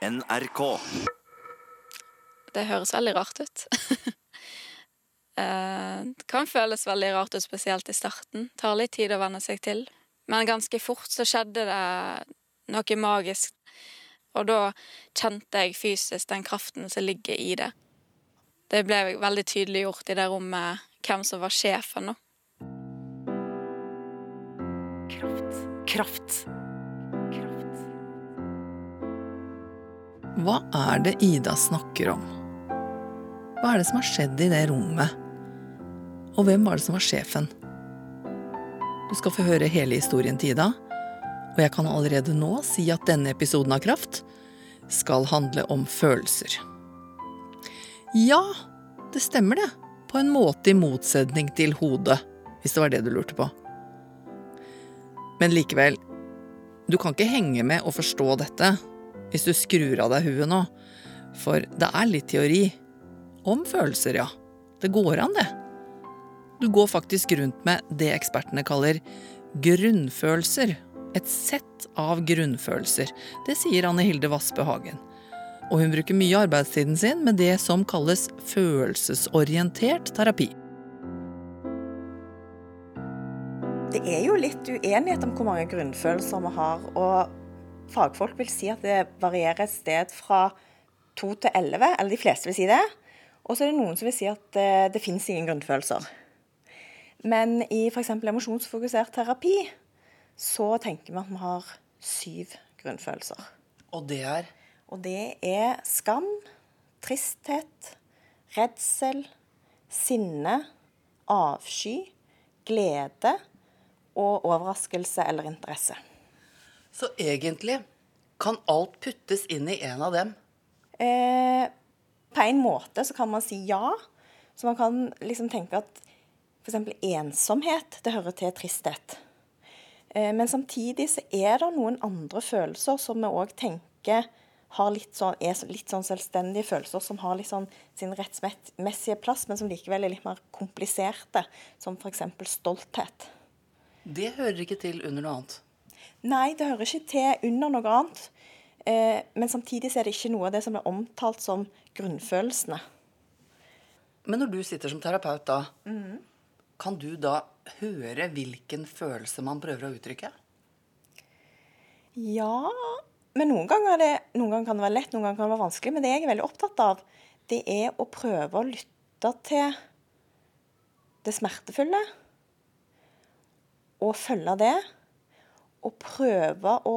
NRK. Det høres veldig rart ut. Eh, Det kan føles veldig rart ut, spesielt i starten. Det tar litt tid å venne seg til. Men ganske fort så skjedde det noe magisk. Og da kjente jeg fysisk den kraften som ligger i det. Det ble veldig tydeliggjort i det rommet hvem som var sjefen nå. Kraft. Kraft. Kraft. Hva er det Ida snakker om? Hva er det som har skjedd i det rommet? Og hvem var det som var sjefen? Du skal få høre hele historien til Ida, og jeg kan allerede nå si at denne episoden av Kraft skal handle om følelser. Ja, det stemmer det, på en måte i motsetning til hodet, hvis det var det du lurte på. Men likevel, du kan ikke henge med og forstå dette hvis du skrur av deg huet nå, for det er litt teori. Om følelser, ja. Det går an, det. Du går faktisk rundt med det ekspertene kaller grunnfølelser. Et sett av grunnfølelser. Det sier Anne Hilde Vassbø Hagen. Og hun bruker mye arbeidstiden sin med det som kalles følelsesorientert terapi. Det er jo litt uenighet om hvor mange grunnfølelser vi har. Og fagfolk vil si at det varierer et sted fra 2 til elleve, eller de fleste vil si det. Og så er det noen som vil si at det, det finnes ingen grunnfølelser. Men i f.eks. emosjonsfokusert terapi så tenker vi at vi har syv grunnfølelser. Og det er Og det er skam, tristhet, redsel, sinne, avsky, glede og overraskelse eller interesse. Så egentlig kan alt puttes inn i en av dem. Eh, på en måte så kan man si ja. Så man kan liksom tenke at f.eks. ensomhet, det hører til tristhet. Eh, men samtidig så er det noen andre følelser som vi òg tenker har litt sånn, er litt sånn selvstendige følelser, som har sånn sin rettsmessige plass, men som likevel er litt mer kompliserte, som f.eks. stolthet. Det hører ikke til under noe annet. Nei, det hører ikke til under noe annet. Eh, men samtidig er det ikke noe av det som er omtalt som grunnfølelsene. Men når du sitter som terapeut da, kan du da høre hvilken følelse man prøver å uttrykke? Ja, men noen ganger, er det, noen ganger kan det være lett, noen ganger kan det være vanskelig. Men det jeg er veldig opptatt av, det er å prøve å lytte til det smertefulle. Og følge det. Og prøve å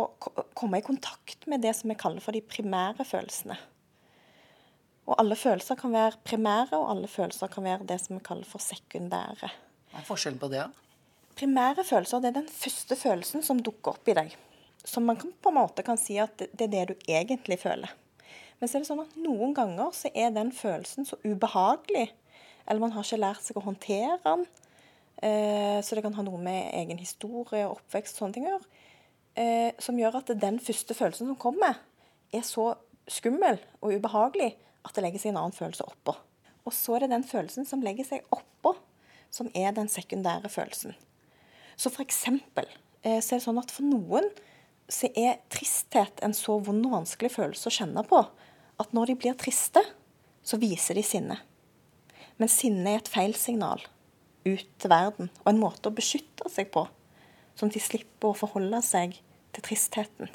komme i kontakt med det som vi kaller for de primære følelsene. Og alle følelser kan være primære, og alle følelser kan være det som vi kaller for sekundære. Hva er forskjellen på det? Primære følelser det er den første følelsen som dukker opp i deg. Som man kan, på en måte kan si at det er det du egentlig føler. Men så er det sånn at noen ganger så er den følelsen så ubehagelig, eller man har ikke lært seg å håndtere den, så det kan ha noe med egen historie og oppvekst og sånne ting å gjøre, eh, som gjør at den første følelsen som kommer, er så skummel og ubehagelig at det legger seg en annen følelse oppå. Og så er det den følelsen som legger seg oppå, som er den sekundære følelsen. Så for eksempel eh, så er det sånn at for noen så er tristhet en så vond og vanskelig følelse å kjenne på at når de blir triste, så viser de sinne. Men sinne er et feilsignal ut til verden, og en måte å beskytte seg på. Sånn at de slipper å forholde seg til tristheten.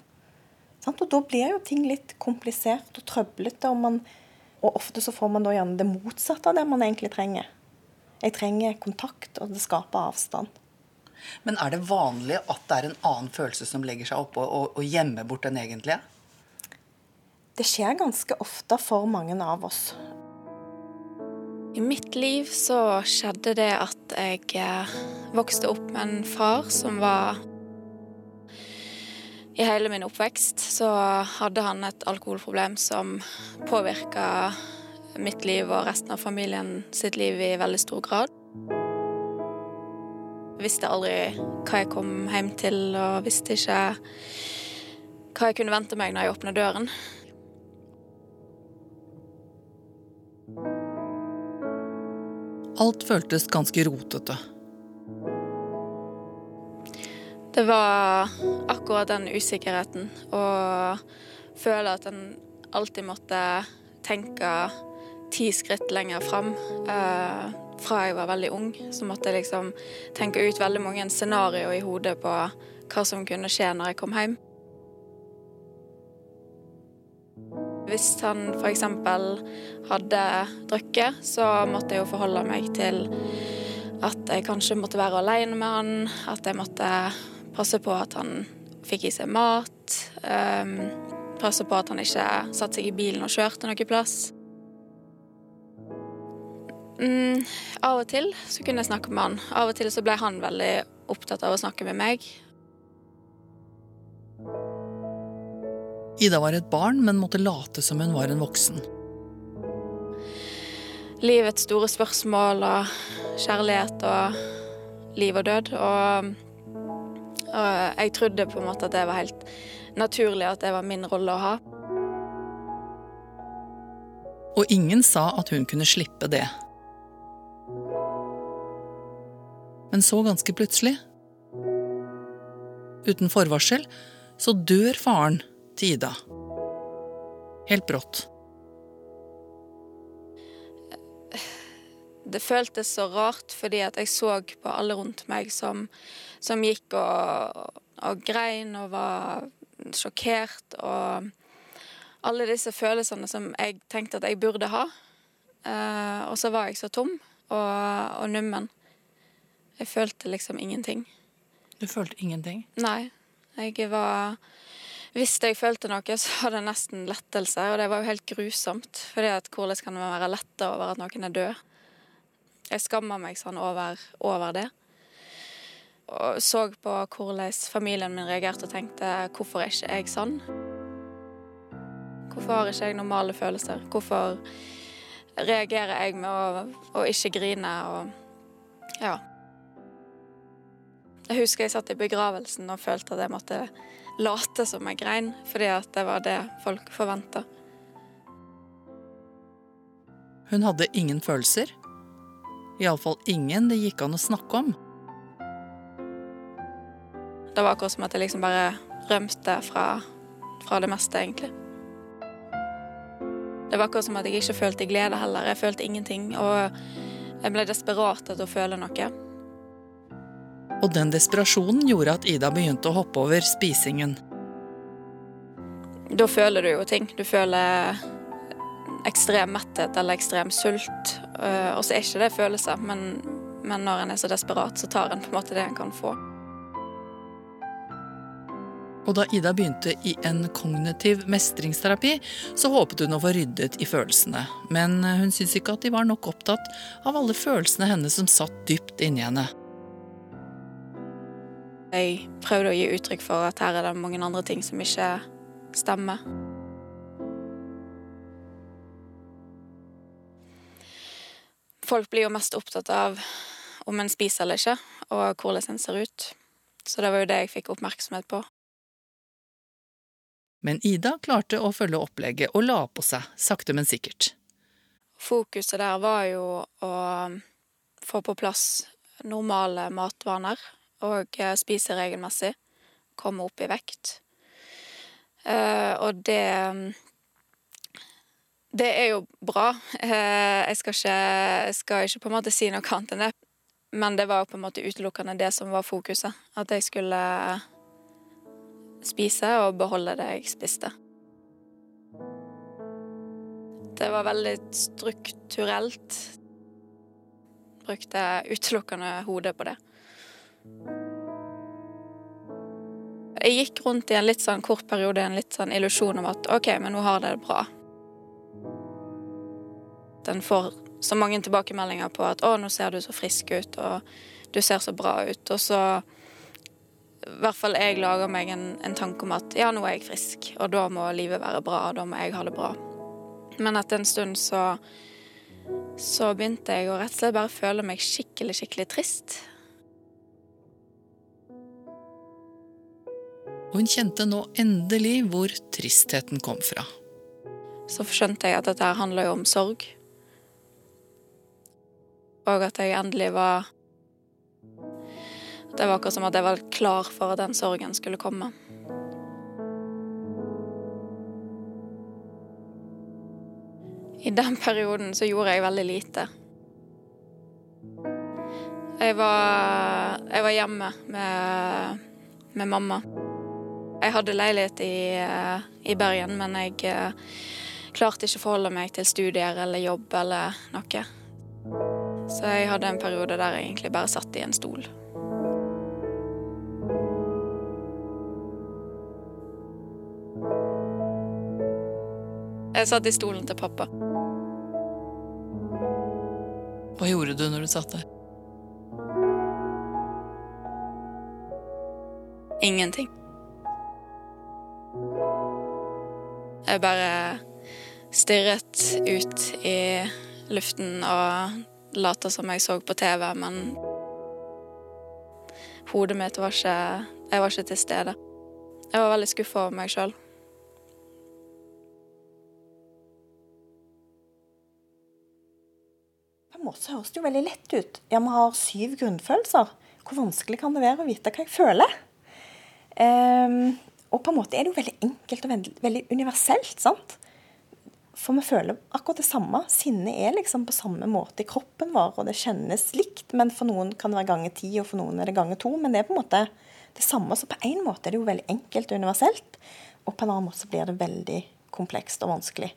Sant? Og da blir jo ting litt komplisert og trøblete, og, man, og ofte så får man da gjerne det motsatte av det man egentlig trenger. Jeg trenger kontakt, og det skaper avstand. Men er det vanlig at det er en annen følelse som legger seg oppå og, og gjemmer bort den egentlige? Det skjer ganske ofte for mange av oss. I mitt liv så skjedde det at jeg eh, vokste opp med en far som var I hele min oppvekst så hadde han et alkoholproblem som påvirka mitt liv og resten av familien sitt liv i veldig stor grad. Jeg Visste aldri hva jeg kom hjem til, og visste ikke hva jeg kunne vente meg når jeg åpna døren. Alt føltes ganske rotete. Det var akkurat den usikkerheten å føle at en alltid måtte tenke ti skritt lenger fram. Eh, fra jeg var veldig ung, så måtte jeg liksom tenke ut veldig mange scenarioer i hodet på hva som kunne skje når jeg kom hjem. Hvis han f.eks. hadde drukket, så måtte jeg jo forholde meg til at jeg kanskje måtte være alene med han, at jeg måtte passe på at han fikk i seg mat, um, passe på at han ikke satte seg i bilen og kjørte noe plass. Mm, av og til så kunne jeg snakke med han. Av og til så ble han veldig opptatt av å snakke med meg. Ida var et barn, men måtte late som hun var en voksen. Livets store spørsmål og kjærlighet og liv og død. Og, og jeg trodde på en måte at det var helt naturlig at det var min rolle å ha. Og ingen sa at hun kunne slippe det. Men så ganske plutselig, uten forvarsel, så dør faren til Ida. Helt brått. Det føltes så rart fordi at jeg så på alle rundt meg som, som gikk og, og grein og var sjokkert og alle disse følelsene som jeg tenkte at jeg burde ha. Uh, og så var jeg så tom og, og nummen. Jeg følte liksom ingenting. Du følte ingenting? Nei. Jeg var Hvis jeg følte noe, så var det nesten lettelse, og det var jo helt grusomt. Fordi at hvordan kan man være letta over at noen er død? Jeg skamma meg sånn over, over det. Og så på hvordan familien min reagerte og tenkte hvorfor er ikke jeg sånn? Hvorfor har ikke jeg normale følelser? Hvorfor reagerer jeg med å, å ikke grine og ja. Jeg husker jeg satt i begravelsen og følte at jeg måtte late som jeg grein, fordi at det var det folk forventa. Hun hadde ingen følelser. Iallfall ingen det gikk an å snakke om. Det var akkurat som at jeg liksom bare rømte fra, fra det meste, egentlig. Det var akkurat som at jeg ikke følte glede heller. Jeg følte ingenting. Og jeg ble desperat etter å føle noe. Og den desperasjonen gjorde at Ida begynte å hoppe over spisingen. Da føler du jo ting. Du føler ekstrem metthet eller ekstrem sult. Eh, og så er ikke det følelser, men, men når en er så desperat, så tar en på en måte det en kan få. Og da Ida begynte i en kognitiv mestringsterapi, så håpet hun å få ryddet i følelsene. Men hun syntes ikke at de var nok opptatt av alle følelsene hennes som satt dypt inni henne. Jeg prøvde å gi uttrykk for at her er det mange andre ting som ikke stemmer. Folk blir jo mest opptatt av om en spiser eller ikke, og hvordan en ser ut. Så det var jo det jeg fikk oppmerksomhet på. Men Ida klarte å følge opplegget og la på seg, sakte, men sikkert. Fokuset der var jo å få på plass normale matvaner og spiser spise regelmessig. Komme opp i vekt. Uh, og det Det er jo bra. Uh, jeg, skal ikke, jeg skal ikke på en måte si noe annet enn det. Men det var jo på en måte utelukkende det som var fokuset. At jeg skulle spise og beholde det jeg spiste. Det var veldig strukturelt. Brukte utelukkende hodet på det. Jeg gikk rundt i en litt sånn kort periode en litt sånn illusjon om at OK, men nå har det det bra. Den får så mange tilbakemeldinger på at 'Å, nå ser du så frisk ut', og 'du ser så bra ut'. Og så i hvert fall jeg lager meg en, en tanke om at 'ja, nå er jeg frisk', og da må livet være bra, og da må jeg ha det bra. Men etter en stund så så begynte jeg å rett og slett bare føle meg skikkelig, skikkelig trist. Og hun kjente nå endelig hvor tristheten kom fra. Så skjønte jeg at dette her handler jo om sorg. Og at jeg endelig var Det var akkurat som at jeg var klar for at den sorgen skulle komme. i den perioden så gjorde jeg veldig lite. Jeg var, jeg var hjemme med, med, mamma. Jeg hadde leilighet i, eh, i Bergen, men jeg eh, klarte ikke å forholde meg til studier eller jobb eller noe. Så jeg hadde en periode der jeg egentlig bare satt i en stol. Jeg satt i stolen til pappa. Hva gjorde du når du satt der? Ingenting. Jeg bare stirret ut i luften og lata som jeg så på TV, men hodet mitt var ikke Jeg var ikke til stede. Jeg var veldig skuffa over meg sjøl. På en måte høres det jo veldig lett ut. Ja, vi har syv grunnfølelser. Hvor vanskelig kan det være å vite hva jeg føler? Um, og på en måte er det jo veldig enkelt og veldig, universelt. sant? For vi føler akkurat det samme. Sinne er liksom på samme måte i kroppen vår, og det kjennes likt. Men for noen kan det være ganger ti, og for noen er det ganger to. Men det er på en måte det samme. Så på en måte er det jo veldig enkelt og universelt, og på en annen måte så blir det veldig komplekst og vanskelig.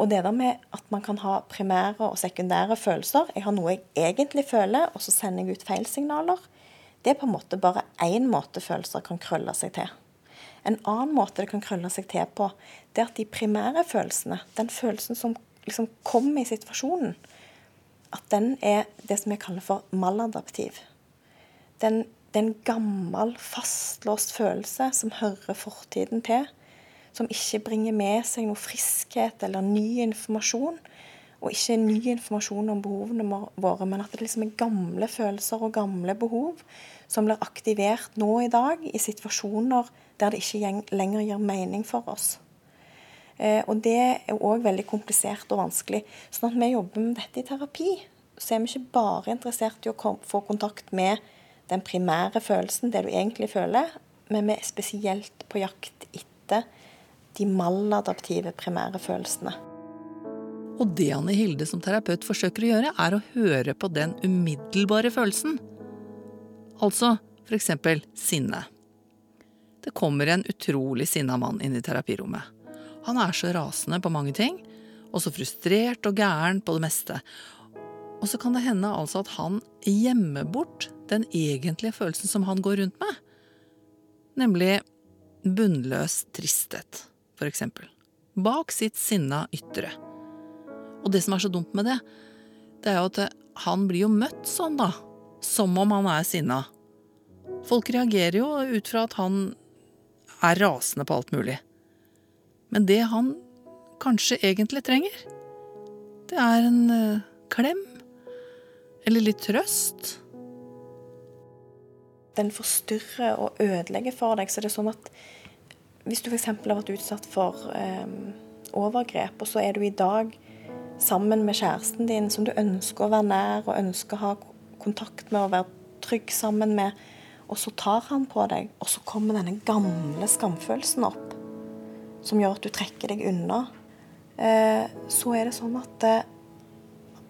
Og det der med at man kan ha primære og sekundære følelser Jeg har noe jeg egentlig føler, og så sender jeg ut feilsignaler. Det er på en måte bare én måte følelser kan krølle seg til. En annen måte det kan krølle seg til på, det er at de primære følelsene, den følelsen som liksom kommer i situasjonen, at den er det som jeg kaller for maladaptiv. Den, det er en gammel, fastlåst følelse som hører fortiden til som ikke bringer med seg noe friskhet eller ny informasjon. Og ikke ny informasjon om behovene våre, men at det liksom er gamle følelser og gamle behov som blir aktivert nå i dag i situasjoner der det ikke lenger gir mening for oss. Eh, og det er òg veldig komplisert og vanskelig. Så når vi jobber med dette i terapi, så er vi ikke bare interessert i å få kontakt med den primære følelsen, det du egentlig føler, men vi er spesielt på jakt etter de maladaptive primære følelsene. Og det Anne Hilde som terapeut forsøker å gjøre, er å høre på den umiddelbare følelsen. Altså for eksempel sinne. Det kommer en utrolig sinna mann inn i terapirommet. Han er så rasende på mange ting, og så frustrert og gæren på det meste. Og så kan det hende altså at han gjemmer bort den egentlige følelsen som han går rundt med, nemlig bunnløs tristhet f.eks. Bak sitt sinna ytre. Og det som er så dumt med det, det er jo at han blir jo møtt sånn, da. Som om han er sinna. Folk reagerer jo ut fra at han er rasende på alt mulig. Men det han kanskje egentlig trenger, det er en uh, klem. Eller litt trøst. Den forstyrrer og ødelegger for deg, så det er sånn at hvis du f.eks. har vært utsatt for eh, overgrep, og så er du i dag sammen med kjæresten din som du ønsker å være nær og ønsker å ha kontakt med og være trygg sammen med, og så tar han på deg, og så kommer denne gamle skamfølelsen opp, som gjør at du trekker deg unna, eh, så er det sånn at, eh,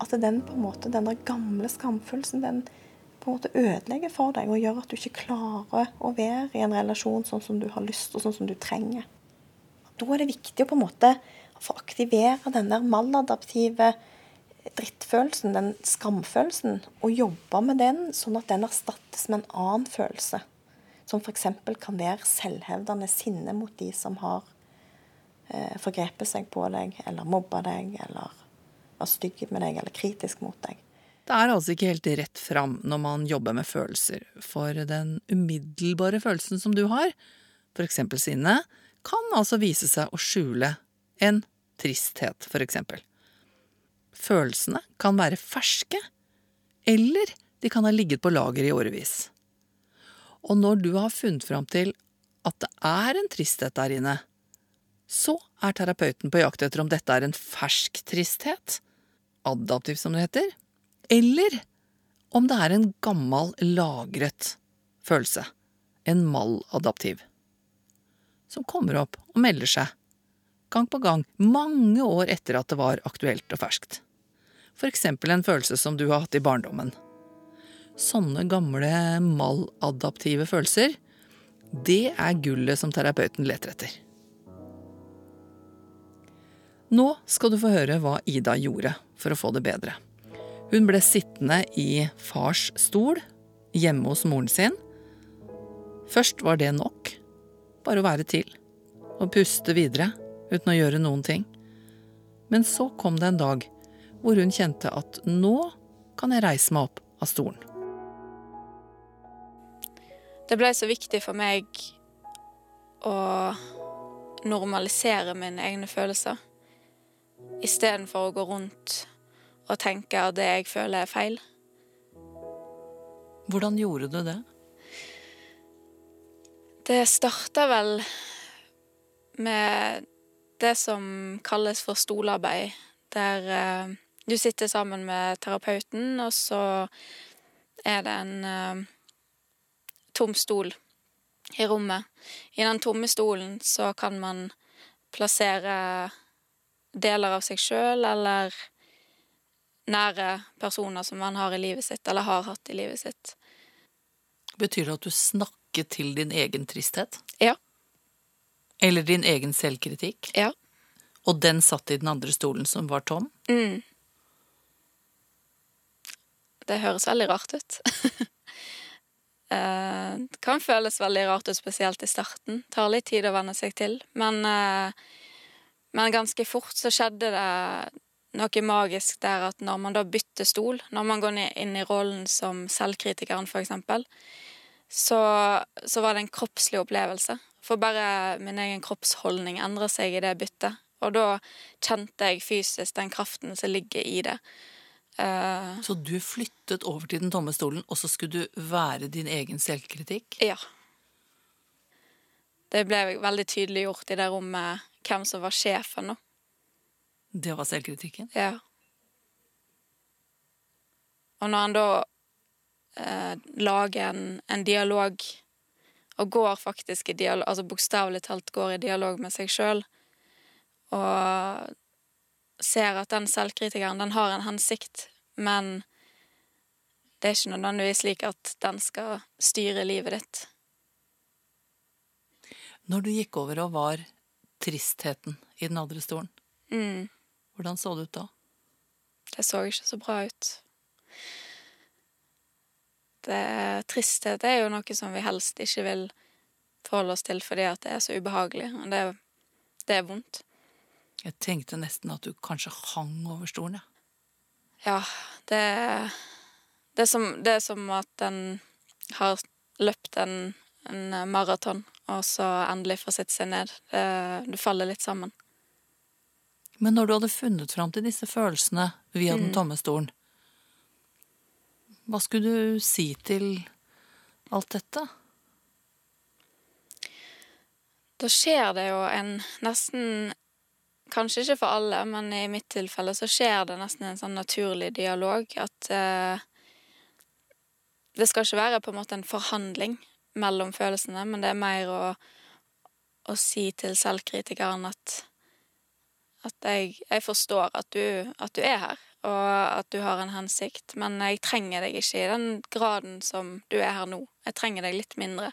at den på en måte, den gamle skamfølelsen, den, på en måte ødelegger for deg og gjør at du ikke klarer å være i en relasjon sånn som du har lyst og sånn som du trenger. Da er det viktig å på en måte få aktivere den der maladaptive drittfølelsen, den skamfølelsen, og jobbe med den sånn at den erstattes med en annen følelse. Som f.eks. kan være selvhevdende sinne mot de som har eh, forgrepet seg på deg, eller mobba deg, eller var stygg med deg, eller kritisk mot deg. Det er altså ikke helt rett fram når man jobber med følelser, for den umiddelbare følelsen som du har, for eksempel sinne, kan altså vise seg å skjule en tristhet, for eksempel. Følelsene kan være ferske, eller de kan ha ligget på lager i årevis. Og når du har funnet fram til at det er en tristhet der inne, så er terapeuten på jakt etter om dette er en fersk tristhet, adaptiv som det heter, eller om det er en gammel, lagret følelse, en maladaptiv, som kommer opp og melder seg gang på gang, mange år etter at det var aktuelt og ferskt. Eksempel en følelse som du har hatt i barndommen. Sånne gamle maladaptive følelser, det er gullet som terapeuten leter etter. Nå skal du få høre hva Ida gjorde for å få det bedre. Hun ble sittende i fars stol hjemme hos moren sin. Først var det nok. Bare å være til. Og puste videre uten å gjøre noen ting. Men så kom det en dag hvor hun kjente at nå kan jeg reise meg opp av stolen. Det ble så viktig for meg å normalisere mine egne følelser. Istedenfor å gå rundt og tenke at det jeg føler, er feil. Hvordan gjorde du det? Det starta vel med det som kalles for stolarbeid, der eh, du sitter sammen med terapeuten, og så er det en eh, tom stol i rommet. I den tomme stolen så kan man plassere deler av seg sjøl eller nære personer som man har i livet sitt, eller har hatt i livet sitt. Betyr det at du snakker til din egen tristhet? Ja. Eller din egen selvkritikk? Ja. Og den satt i den andre stolen som var tom? Mm. Det høres veldig rart ut. Eh, det kan føles veldig rart ut, spesielt i starten. Det tar litt tid å venne seg til. Men, eh, men ganske fort så skjedde det noe magisk der at når man da bytter stol, når man går inn i rollen som selvkritikeren, for eksempel, så, så var det en kroppslig opplevelse. For bare min egen kroppsholdning endrer seg i det byttet. Og da kjente jeg fysisk den kraften som ligger i det. Uh, så du flyttet over til den tomme stolen, og så skulle du være din egen selvkritikk? Ja. Det ble veldig tydelig gjort i det rommet hvem som var sjefen nå. Det var selvkritikken? Ja. Og når han da uh, lager en, en, dialog, og går faktisk i dialog, altså bokstavelig talt går i dialog med seg sjøl, og ser at den selvkritikeren, den har en hensikt, men det er ikke nødvendigvis slik at den skal styre livet ditt. Når du gikk over og var tristheten i den andre stolen, mm. hvordan så det ut da? Det så ikke så bra ut. Det, tristhet er jo noe som vi helst ikke vil forholde oss til fordi at det er så ubehagelig. Og det, det er vondt. Jeg tenkte nesten at du kanskje hang over stolen, ja. Ja, det, det, er som, det er som at en har løpt en, en maraton, og så endelig får sitte seg ned. Du faller litt sammen. Men når du hadde funnet fram til disse følelsene via mm. den tomme stolen, hva skulle du si til alt dette? Da skjer det jo en nesten Kanskje ikke for alle, men i mitt tilfelle så skjer det nesten en sånn naturlig dialog. At eh, det skal ikke være på en måte en forhandling mellom følelsene, men det er mer å, å si til selvkritikeren at at jeg, jeg forstår at du, at du, er her, og at du har en hensikt, men jeg trenger deg ikke i den graden som du er her nå. Jeg trenger deg litt mindre,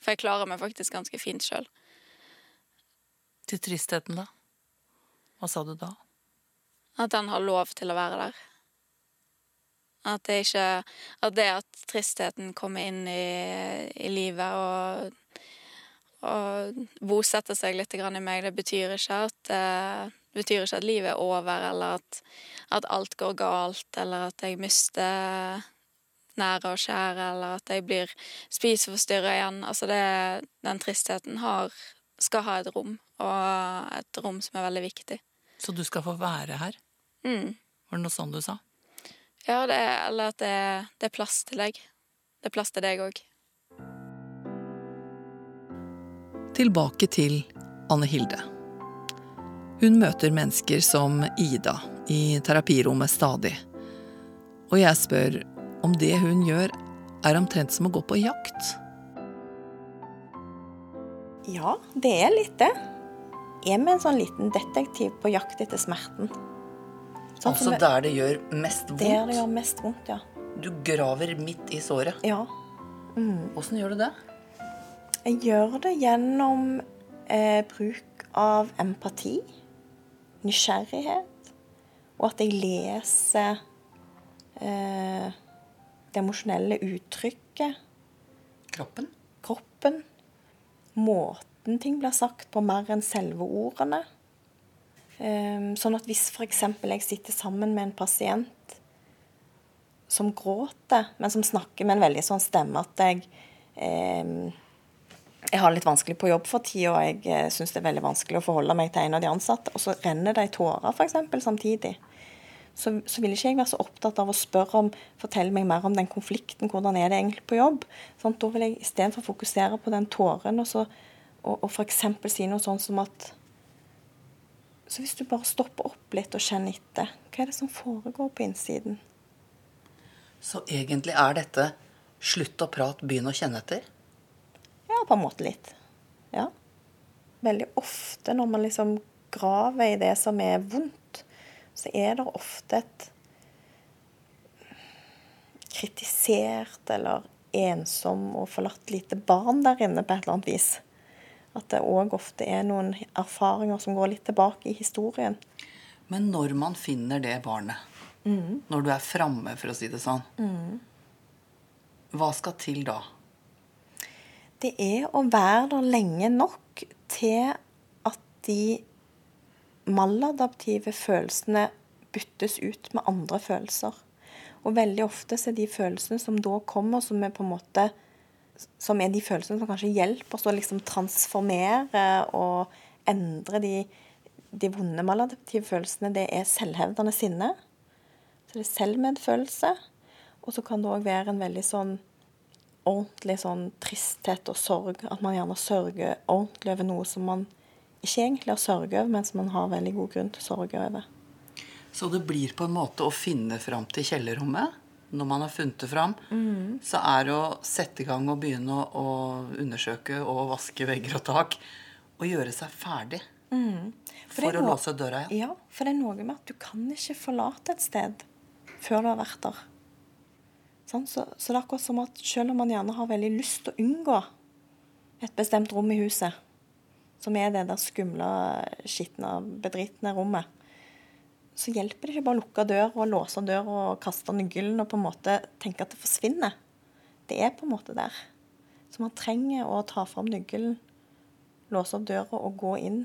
for jeg klarer meg faktisk ganske fint sjøl. Til tristheten, da? Hva sa du da? At den har lov til å være der. At det ikke At det at tristheten kommer inn i, i livet og, og bosetter seg litt i meg, det betyr ikke at eh, det betyr ikke at livet er over, eller at, at alt går galt, eller at jeg mister nære og kjære, eller at jeg blir spiseforstyrra igjen. Altså det, den tristheten har, skal ha et rom, og et rom som er veldig viktig. Så du skal få være her? Mm. Var det noe sånn du sa? Ja, det, eller at det, det, er plass til deg. Det er plass til deg òg. Tilbake til Anne Hilde. Hun møter mennesker som Ida i terapirommet stadig. Og jeg spør om det hun gjør, er omtrent som å gå på jakt. Ja, det er litt det. Jeg er med en sånn liten detektiv på jakt etter smerten. Sånn Altså der det gjør mest vondt? Der det gjør mest vondt, ja. Du graver midt i såret. Ja. Åssen gjør du det? Jeg gjør det gjennom eh, bruk av empati, nysgjerrighet, og at jeg leser eh, det emosjonelle uttrykket, Kroppen? kroppen, måten ting blir sagt på mer enn selve ordene. Eh, sånn at hvis f.eks. jeg sitter sammen med en pasient som gråter, men som snakker med en veldig sånn stemme at jeg eh, jeg har det litt vanskelig på jobb for tida, og jeg eh, syns det er veldig vanskelig å forholde meg til en av de ansatte, og så renner det i tårer f.eks. samtidig. Så, så vil ikke jeg være så opptatt av å spørre om Fortell meg mer om den konflikten, hvordan er det egentlig på jobb? Sånn, da vil jeg istedenfor fokusere på den tåren, og, så, og, og f.eks. si noe sånn som at Så hvis du bare stopper opp litt og kjenner etter, hva er det som foregår på innsiden? Så egentlig er dette slutt å prate, begynn å kjenne etter? Ja, på en måte litt. Ja. Veldig ofte når man liksom graver i det som er vondt, så er det ofte et kritisert eller ensom og forlatt lite barn der inne på et eller annet vis. At det òg ofte er noen erfaringer som går litt tilbake i historien. Men når man finner det barnet, når du er framme, for å si det sånn, hva skal til da? Det er å være der lenge nok til at de maladaptive følelsene byttes ut med andre følelser. Og veldig ofte er de følelsene som da kommer, som er på en måte som er de følelsene som kanskje hjelper oss å liksom transformere og endre de, de vonde maladaptive følelsene, det er selvhevdende sinne. Så det er selvmedfølelse. Og så kan det òg være en veldig sånn ordentlig sånn tristhet og sorg. At man gjerne sørger ordentlig over noe som man ikke egentlig har sørget over, men som man har veldig god grunn til å sørge over. Så det blir på en måte å finne fram til kjellerrommet. Når man har funnet det fram, så er det å sette i gang og begynne å, å undersøke og vaske vegger og tak. Og gjøre seg ferdig For for, er å noe- låse døra igjen. Ja, for det er noe med at du kan ikke forlate et sted før du har vært der. Så, så det er akkurat som at selv om man gjerne har veldig lyst til å unngå et bestemt rom i huset, som er det der skumle, skitne, bedritne rommet, så hjelper det ikke bare å lukke døra og låse døra og kaste nøkkelen og på en måte tenke at det forsvinner. Det er på en måte der. Så man trenger å ta fram nøkkelen, låse opp døra og gå inn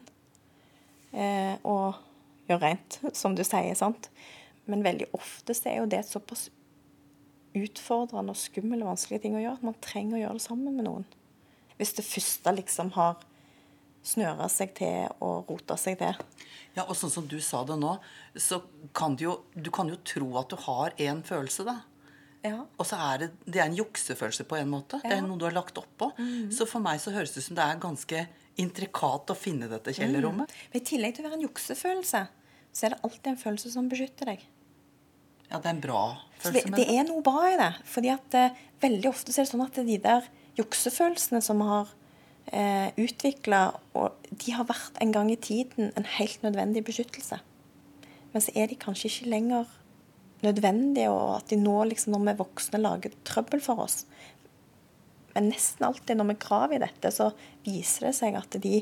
eh, og gjøre rent, som du sier. sant? Men veldig ofte så er jo det et såpass utfordrende og skummel og vanskelig ting å gjøre at man trenger å gjøre det sammen med noen. Hvis det første liksom har snøra seg til og rota seg til. Ja, og sånn som du sa det nå, så kan du jo, du kan jo tro at du har én følelse, da. Ja. Og så er det, det er en juksefølelse på en måte. Det er noe du har lagt oppå. Så for meg så høres det ut som det er ganske intrikat å finne dette kjellerrommet. Men I tillegg til å være en juksefølelse, så er det alltid en følelse som beskytter deg. Ja, det er en bra følelse. det, det er noe bra i det. fordi at eh, veldig ofte så er det sånn at de der juksefølelsene som vi har eh, utvikla, de har vært en gang i tiden en helt nødvendig beskyttelse. Men så er de kanskje ikke lenger nødvendige, og at de nå, liksom, når vi er voksne, lager trøbbel for oss. Men nesten alltid når vi graver i dette, så viser det seg at de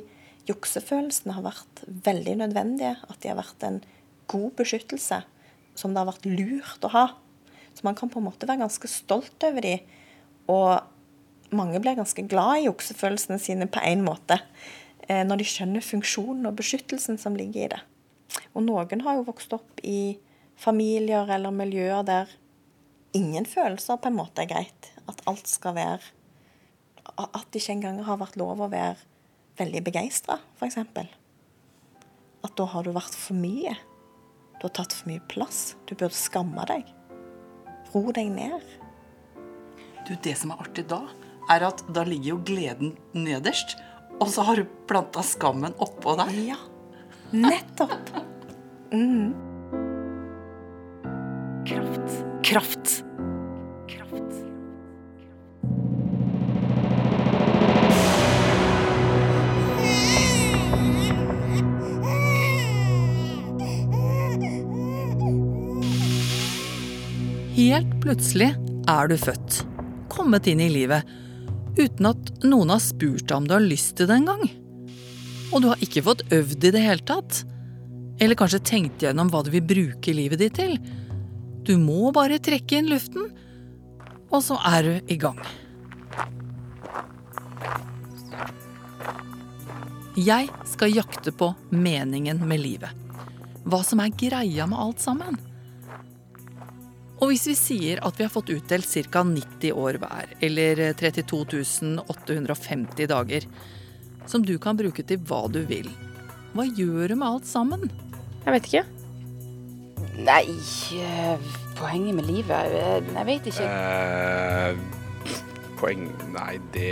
juksefølelsene har vært veldig nødvendige. At de har vært en god beskyttelse som det har vært lurt å ha. Så man kan på en måte være ganske stolt over de, og mange blir ganske glad i oksefølelsene sine på en måte. eh, Når de skjønner funksjonen og beskyttelsen som ligger i det. Og noen har jo vokst opp i familier eller miljøer der ingen følelser på en måte er greit. At alt skal være At det ikke engang har vært lov å være veldig begeistra, f.eks. At da har du vært for mye. Du har tatt for mye plass. Du burde skamme deg. Ro deg ned. Du, Det som er artig da, er at da ligger jo gleden nederst. Og så har du planta skammen oppå der. Ja, nettopp. Mm. Kraft. Kraft. Helt plutselig er du født, kommet inn i livet, uten at noen har spurt deg om du har lyst til det engang. Og du har ikke fått øvd i det hele tatt. Eller kanskje tenkt gjennom hva du vil bruke livet ditt til. Du må bare trekke inn luften, og så er du i gang. Jeg skal jakte på meningen med livet. Hva som er greia med alt sammen. Og hvis vi sier at vi har fått utdelt ca. 90 år hver, eller 32 850 dager, som du kan bruke til hva du vil, hva gjør du med alt sammen? Jeg vet ikke. Nei, eh, poenget med livet eh, Jeg vet ikke. Uh, poeng Nei, det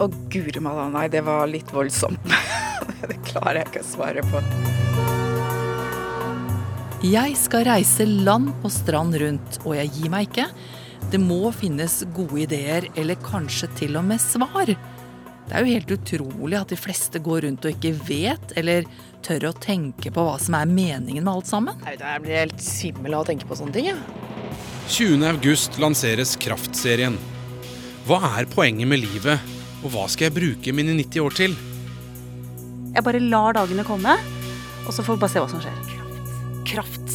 Å, guri malla, nei, det var litt voldsomt. det klarer jeg ikke å svare på. Jeg skal reise land og strand rundt, og jeg gir meg ikke. Det må finnes gode ideer, eller kanskje til og med svar. Det er jo helt utrolig at de fleste går rundt og ikke vet, eller tør å tenke på hva som er meningen med alt sammen. Jeg, blir helt svimmel av å tenke på sånne ting. Ja. 20. august lanseres Kraftserien. Hva er poenget med livet, og hva skal jeg bruke mine 90 år til? Jeg bare lar dagene komme, og så får vi bare se hva som skjer. Kraft.